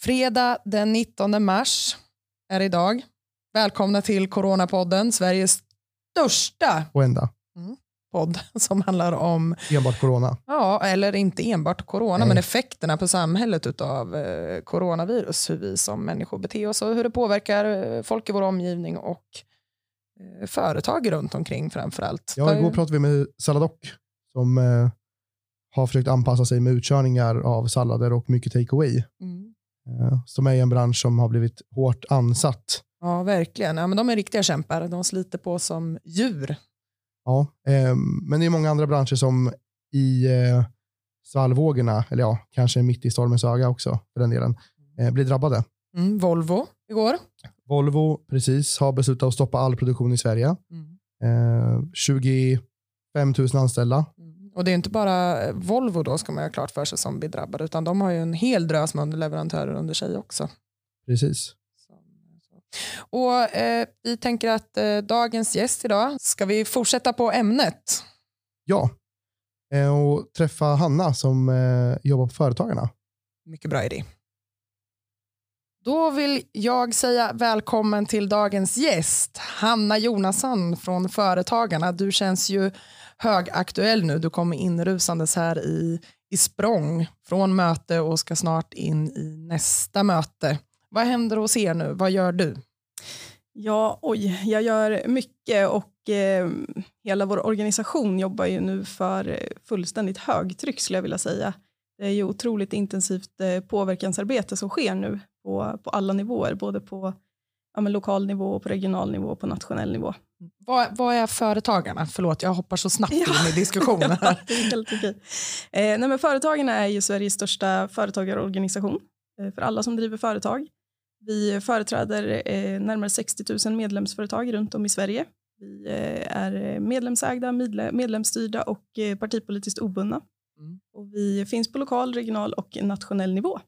Fredag den 19 mars är idag. Välkomna till Coronapodden, Sveriges största Och ända. podd som handlar om, Enbart corona. ja, eller inte enbart corona, Nej. men effekterna på samhället av eh, coronavirus, hur vi som människor beter oss och hur det påverkar eh, folk i vår omgivning och företag runt omkring framför allt. Ja, igår pratade vi med Saladoc som eh, har försökt anpassa sig med utkörningar av sallader och mycket take-away. Mm. Eh, som är en bransch som har blivit hårt ansatt. Ja, verkligen. Ja, men de är riktiga kämpar. De sliter på som djur. Ja, eh, men det är många andra branscher som i eh, svallvågorna, eller ja, kanske mitt i stormens öga också för den delen, eh, blir drabbade. Mm, Volvo igår. Volvo precis har beslutat att stoppa all produktion i Sverige. Mm. Eh, 25 000 anställda. Mm. Och det är inte bara eh, Volvo då ska man ha klart för sig som blir drabbade utan de har ju en hel drös med underleverantörer under sig också. Precis. Och eh, vi tänker att eh, dagens gäst idag, ska vi fortsätta på ämnet? Ja, eh, och träffa Hanna som eh, jobbar på Företagarna. Mycket bra idé. Då vill jag säga välkommen till dagens gäst, Hanna Jonasson från Företagarna. Du känns ju högaktuell nu. Du kommer inrusandes här i, i språng från möte och ska snart in i nästa möte. Vad händer hos er nu? Vad gör du? Ja, oj, jag gör mycket och eh, hela vår organisation jobbar ju nu för fullständigt högtryck skulle jag vilja säga. Det är ju otroligt intensivt eh, påverkansarbete som sker nu på, på alla nivåer, både på ja, men lokal nivå, på regional nivå och på nationell nivå. Vad, vad är Företagarna? Förlåt, jag hoppar så snabbt Ja. in i diskussionen. här. det är helt okej. Eh, nej, men företagen är ju Sveriges största företagarorganisation eh, för alla som driver företag. Vi företräder eh, närmare 60 000 medlemsföretag runt om i Sverige. Vi eh, är medlemsägda, medle- medlemsstyrda och eh, partipolitiskt obundna. Mm. Och vi finns på lokal, regional och nationell nivå.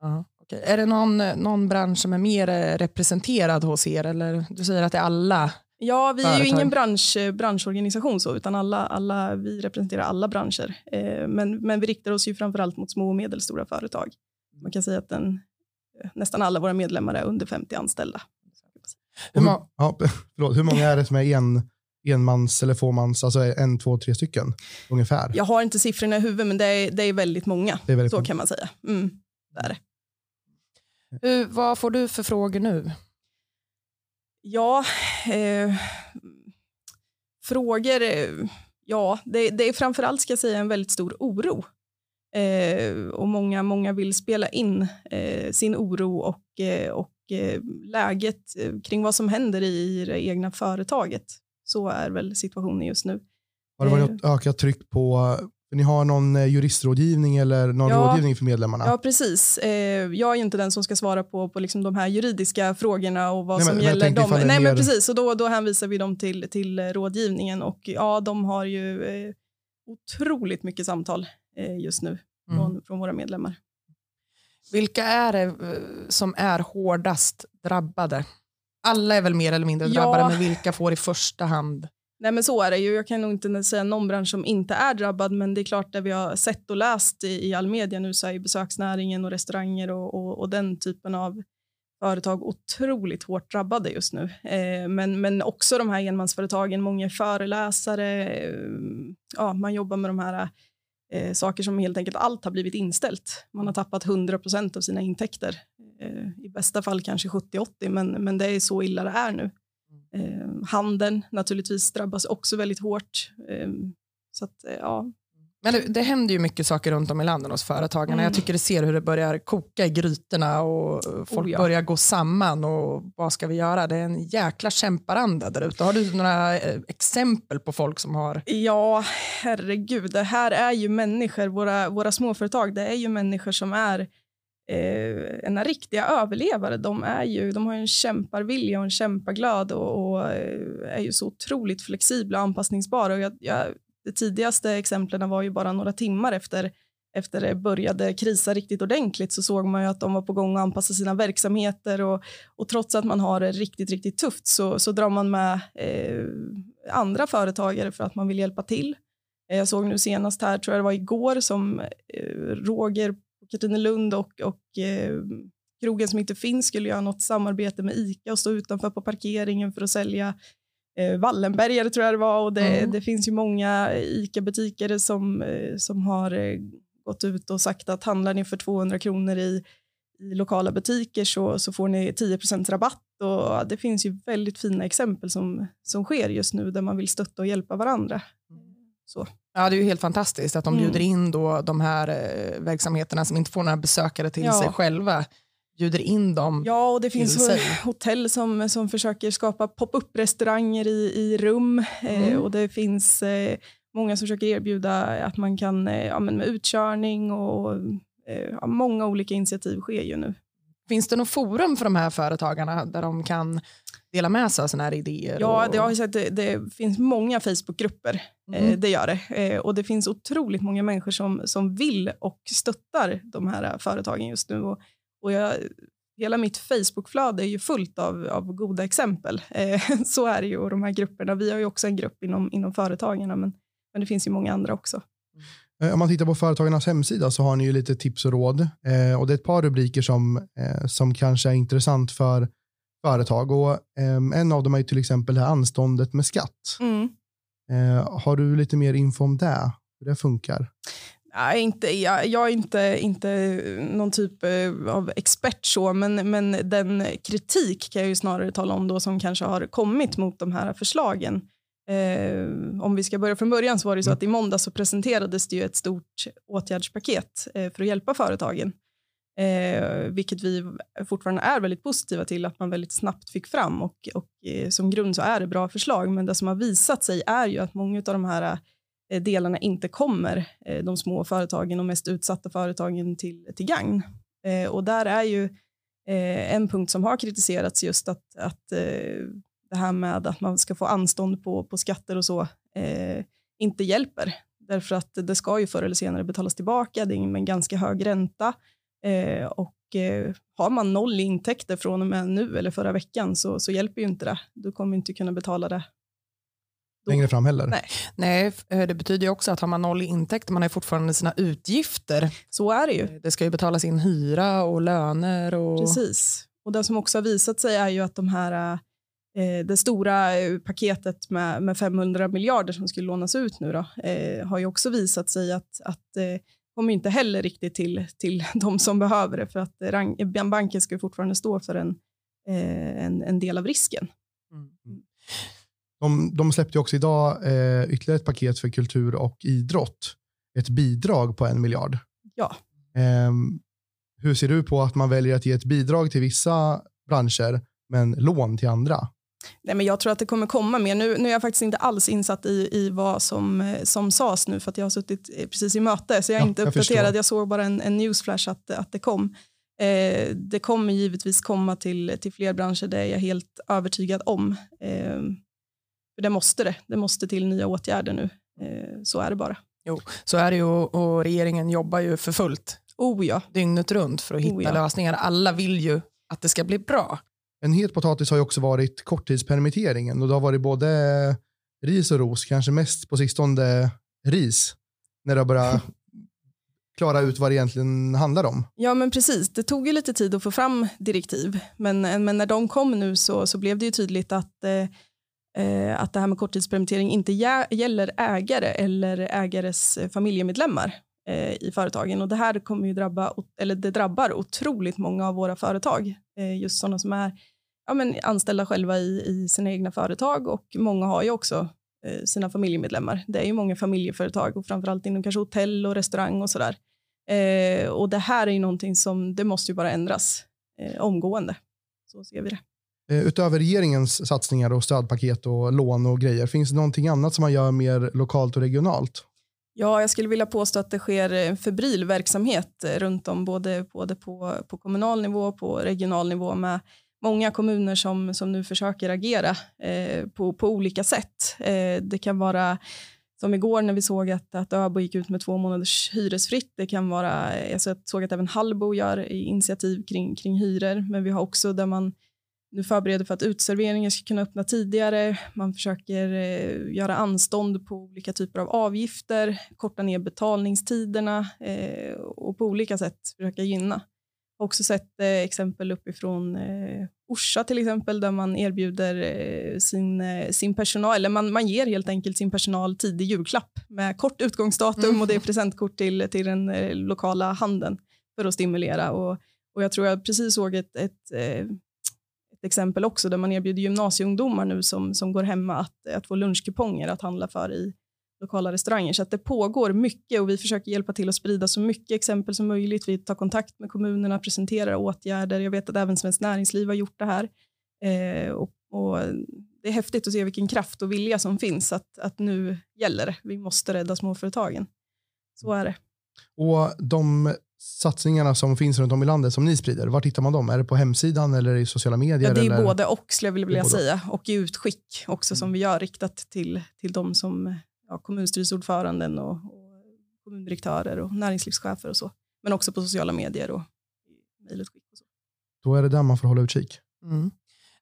Ja, okej. Är det någon, någon bransch som är mer eh, representerad hos er? Eller du säger att det är alla. Ja, vi är ju ingen bransch, eh, branschorganisation så, utan alla, alla, vi representerar alla branscher. Eh, men, men vi riktar oss ju framförallt mot små och medelstora företag. Man kan säga att den, eh, nästan alla våra medlemmar är under 50 anställda. Hur må- ja, förlåt, hur många är det som är en, enmans eller fåmans, alltså en, två, tre stycken ungefär? Jag har inte siffrorna i huvudet, men det är, det är väldigt många. Det är väldigt Så många. kan man säga. Mm, det är det. Hur, vad får du för frågor nu? Ja, eh, frågor. eh, Ja, det, det är framförallt ska jag säga en väldigt stor oro. Eh, och många, många vill spela in eh, sin oro och, eh, och eh, läget kring vad som händer i det egna företaget. Så är väl situationen just nu. Har det varit ökat tryck på, för ni har någon eh, juristrådgivning eller någon Ja. rådgivning för medlemmarna? Ja, precis. Eh, jag är ju inte den som ska svara på, på liksom de här juridiska frågorna och vad Nej, som men- men gäller dem. Nej, men mer- precis. Och då, då hänvisar vi dem till, till eh, rådgivningen och ja, de har ju otroligt mycket samtal just nu Mm. från, från våra medlemmar. Vilka är det som är hårdast drabbade? Alla är väl mer eller mindre Ja. drabbade, men vilka får i första hand? Nej, men så är det ju. Jag kan nog inte säga någon bransch som inte är drabbad, men det är klart det vi har sett och läst i, i all media nu så är ju besöksnäringen och restauranger och, och, och den typen av företag otroligt hårt drabbade just nu. Eh, men, men också de här enmansföretagen, många föreläsare, eh, ja, man jobbar med de här eh, saker som helt enkelt allt har blivit inställt. Man har tappat 100 procent av sina intäkter. Eh, I bästa fall kanske 70-80, men, men det är så illa det är nu. Eh, handeln naturligtvis drabbas också väldigt hårt. Eh, så att, eh, ja. Men det, det händer ju mycket saker runt om i landet hos företagarna. Mm. Jag tycker det ser hur det börjar koka i grytorna och eh, folk Oh ja. börjar gå samman och vad ska vi göra? Det är en jäkla kämparanda där ute. Har du några eh, exempel på folk som har ja, herregud. Det här är ju människor, våra, våra småföretag, det är ju människor som är eh, en riktiga överlevare. De, är ju, de har en kämparvilja och en kämpaglöd och, och eh, är ju så otroligt flexibla och anpassningsbara. Och jag, jag, de tidigaste exemplen var ju bara några timmar efter efter det började krisa riktigt ordentligt så såg man ju att de var på gång att anpassa sina verksamheter och, och trots att man har det riktigt, riktigt tufft så, så drar man med eh, andra företagare för att man vill hjälpa till. Eh, jag såg nu senast här, tror jag det var igår, som eh, Roger Katrinelund och, och eh, krogen som inte finns skulle göra något samarbete med ICA och stå utanför på parkeringen för att sälja eh, Wallenbergare tror jag det var och det, mm. det finns ju många ICA-butiker som, eh, som har eh, gått ut och sagt att handlar ni för 200 kronor i, i lokala butiker så, så får ni 10 rabatt och det finns ju väldigt fina exempel som, som sker just nu där man vill stötta och hjälpa varandra. Så. Ja, det är ju helt fantastiskt att de mm. bjuder in då de här eh, verksamheterna som inte får några besökare till ja. sig själva bjuder in dem Ja, och det finns hotell som, som försöker skapa pop-up-restauranger i, i rum eh, mm. eh, och det finns eh, många som försöker erbjuda att man kan eh, ja, men med utkörning och eh, ja, många olika initiativ sker ju nu. Finns det något forum för de här företagarna där de kan dela med sig av sådana här idéer? Ja, och... det, har sett, det, det finns många Facebookgrupper. Eh, mm. Eh, det gör det. Eh, och det finns otroligt många människor som, som vill och stöttar de här företagen just nu. Och, och jag, hela mitt Facebookflöde är ju fullt av, av goda exempel. Eh, så är det ju. Och de här grupperna. Vi har ju också en grupp inom, inom företagen, men, men det finns ju många andra också. Eh, om man tittar på företagarnas hemsida så har ni ju lite tips och råd. Eh, och det är ett par rubriker som, eh, som kanske är intressant för företag. Och, eh, en av dem är till exempel det här anståndet med skatt. Mm. Eh, har du lite mer info om det? Hur det funkar? Nej, inte, jag, jag, är inte, inte någon typ eh, av expert så, men, men den kritik kan jag ju snarare tala om då som kanske har kommit mot de här förslagen Eh, om vi ska börja från början så var det så mm. att i måndag så presenterades det ju ett stort åtgärdspaket eh, för att hjälpa företagen. Eh, vilket vi fortfarande är väldigt positiva till att man väldigt snabbt fick fram och, och eh, som grund så är det bra förslag men det som har visat sig är ju att många av de här eh, delarna inte kommer eh, de små företagen och mest utsatta företagen till, till gagn. Eh, och där är ju eh, en punkt som har kritiserats just att, att eh, det här med att man ska få anstånd på, på skatter och så eh, inte hjälper. Därför att det ska ju förr eller senare betalas tillbaka, det är med en ganska hög ränta. Eh, och eh, har man noll intäkter från och med nu eller förra veckan så, så hjälper ju inte det. Du kommer inte kunna betala det då. längre fram heller. Nej. Nej, eh, det betyder ju också att har man noll intäkter, man har fortfarande sina utgifter. Så är det ju. Eh, det ska ju betalas in hyra och löner. Och... Precis. Och det som också har visat sig är ju att de här Eh, det stora paketet med, med 500 miljarder som skulle lånas ut nu då, eh, har ju också visat sig att, att eh, kommer inte heller riktigt till, till de som behöver det för att rang, banken ska fortfarande stå för en, eh, en, en, del av risken. Mm. mm. De, de släppte också idag eh, ytterligare ett paket för kultur och idrott. Ett bidrag på en miljard. Ja. Ehm, hur ser du på att man väljer att ge ett bidrag till vissa branscher men lån till andra? Nej, men jag tror att det kommer komma mer. Nu, nu är jag faktiskt inte alls insatt i, i vad som, eh, som sades nu för att jag har suttit eh, precis i möte så jag är ja, inte uppdaterad. Jag, jag såg bara en, en newsflash att, att det kom. Eh, det kommer givetvis komma till, till fler branscher, det är jag helt övertygad om. Eh, för det måste det. Det måste till nya åtgärder nu. Eh, så är det bara. Jo, så är det ju och regeringen jobbar ju för fullt. Oh ja. Dygnet runt för att hitta oh ja. lösningar. Alla vill ju att det ska bli bra. En het potatis har ju också varit korttidspermitteringen och det har varit både ris och ros, kanske mest på sistone ris, när det har börjat klara ut vad det egentligen handlar om. Ja men precis, det tog ju lite tid att få fram direktiv men, men när de kom nu så, så blev det ju tydligt att eh, eh att det här med korttidspermittering inte gäller ägare eller ägares familjemedlemmar eh, i företagen och det här kommer ju drabba, eller det drabbar otroligt många av våra företag, eh, just sådana som är ja, men anställda själva i, i sina egna företag och många har ju också eh, sina familjemedlemmar. Det är ju många familjeföretag och framförallt inom kanske hotell och restaurang och sådär. Eh, och det här är ju någonting som det måste ju bara ändras eh, omgående. Så ser vi det. Eh, utöver regeringens satsningar och stödpaket och lån och grejer, finns det någonting annat som man gör mer lokalt och regionalt? Ja, jag skulle vilja påstå att det sker en febril verksamhet runt om, både, både på, på kommunal nivå på regional nivå med många kommuner som, som nu försöker agera eh, på, på olika sätt. Eh, det kan vara som igår när vi såg att, att Öbo gick ut med två månaders hyresfritt. Det kan vara, eh, alltså jag såg att även Hallbo gör initiativ kring, kring hyror, men vi har också där man nu förbereder för att utserveringar ska kunna öppna tidigare. Man försöker eh, göra anstånd på olika typer av avgifter, korta ner betalningstiderna eh, och på olika sätt försöka gynna. Har också sett eh, exempel uppifrån eh, Orsa till exempel där man erbjuder eh, sin, eh, sin personal, eller man, man ger helt enkelt sin personal tidig julklapp med kort utgångsdatum mm. och det är presentkort till, till den eh, lokala handeln för att stimulera. Och, och jag tror jag precis såg ett, ett, ett exempel också där man erbjuder gymnasieungdomar nu som, som går hemma att, att få lunchkuponger att handla för i lokala restauranger. Så att det pågår mycket och vi försöker hjälpa till att sprida så mycket exempel som möjligt. Vi tar kontakt med kommunerna, presenterar åtgärder. Jag vet att även Svenskt Näringsliv har gjort det här. Eh, och, och, det är häftigt att se vilken kraft och vilja som finns att, att nu gäller det. Vi måste rädda småföretagen. Så är det. Och de satsningarna som finns runt om i landet som ni sprider, var hittar man dem? Är det på hemsidan eller i sociala medier? Ja, det är eller? både och skulle jag vilja säga och i utskick också mm. som vi gör riktat till, till de som ja, kommunstyrelseordföranden och, och kommundirektörer och näringslivschefer och så. Men också på sociala medier och mejlutskick. Och så. Då är det där man får hålla utkik. Mm.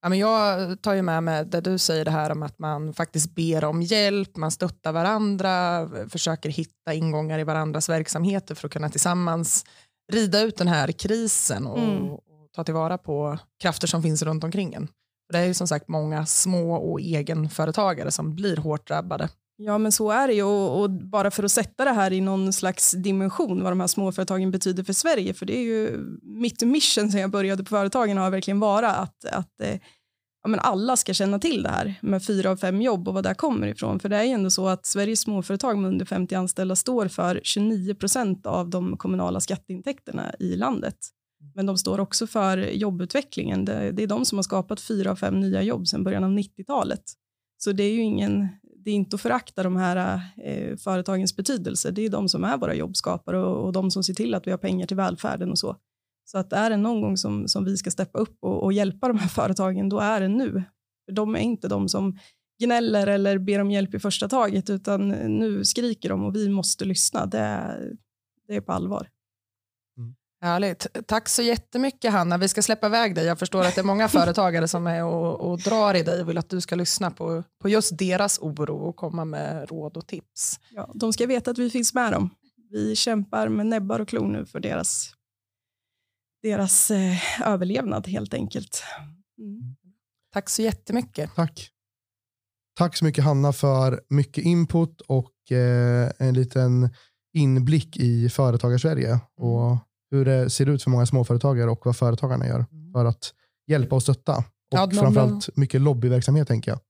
Ja, men jag tar ju med mig det du säger det här om att man faktiskt ber om hjälp, man stöttar varandra, försöker hitta ingångar i varandras verksamheter för att kunna tillsammans rida ut den här krisen och, mm. och ta tillvara på krafter som finns runt omkring en. Det är ju som sagt många små och egenföretagare som blir hårt drabbade. Ja, men så är det ju. Och, och, bara för att sätta det här i någon slags dimension, vad de här småföretagen betyder för Sverige, för det är ju mitt mission sen jag började på företagen har verkligen vara att, att eh, ja, men alla ska känna till det här med fyra av fem jobb och vad det kommer ifrån. För det är ju ändå så att Sveriges småföretag med under 50 anställda står för 29 procent av de kommunala skatteintäkterna i landet. Men de står också för jobbutvecklingen. Det, det är de som har skapat fyra av fem nya jobb sedan början av 90-talet. Så det är ju ingen, det är inte att förakta de här eh, företagens betydelse. Det är de som är våra jobbskapare och, och, de som ser till att vi har pengar till välfärden och så. Så att är det någon gång som, som vi ska steppa upp och, och hjälpa de här företagen, då är det nu. För de är inte de som gnäller eller ber om hjälp i första taget, utan nu skriker de och vi måste lyssna. Det det är på allvar. Härligt. Tack så jättemycket Hanna. Vi ska släppa iväg dig. Jag förstår att det är många företagare som är och, och drar i dig och vill att du ska lyssna på, på just deras oro och komma med råd och tips. Ja, de ska veta att vi finns med dem. Vi kämpar med näbbar och klor nu för deras, deras eh, överlevnad helt enkelt. Mm. Tack så jättemycket. Tack. Tack så mycket Hanna för mycket input och eh, en liten inblick i företagarsverige. Mm. Och hur det ser ut för många småföretagare och vad företagarna gör mm. för att hjälpa och stötta. Och ja, framförallt mycket lobbyverksamhet tänker jag.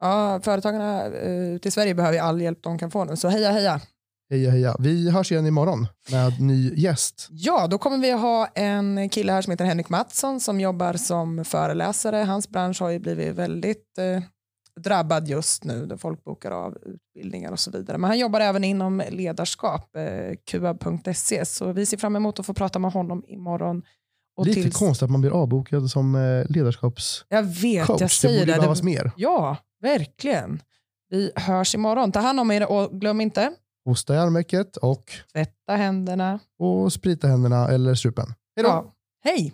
Ja, företagarna uh, till Sverige behöver all hjälp de kan få nu, så heja heja. Heja heja. Vi hörs igen imorgon med ny gäst. Ja, då kommer vi ha en kille här som heter Henrik Mattsson som jobbar som föreläsare. Hans bransch har ju blivit väldigt uh, drabbad just nu där folk bokar av utbildningar och så vidare. Men han jobbar även inom ledarskap, eh, qab.se, så vi ser fram emot att få prata med honom imorgon. Och Lite tills... konstigt att man blir avbokad som eh, ledarskaps Jag vet, coach. jag säger det. Borde det behövas mer. Ja, verkligen. Vi hörs imorgon. Ta hand om er och glöm inte. Hosta i armvecket och tvätta händerna. Och sprita händerna eller strupen. Hej då. Ja. Hej.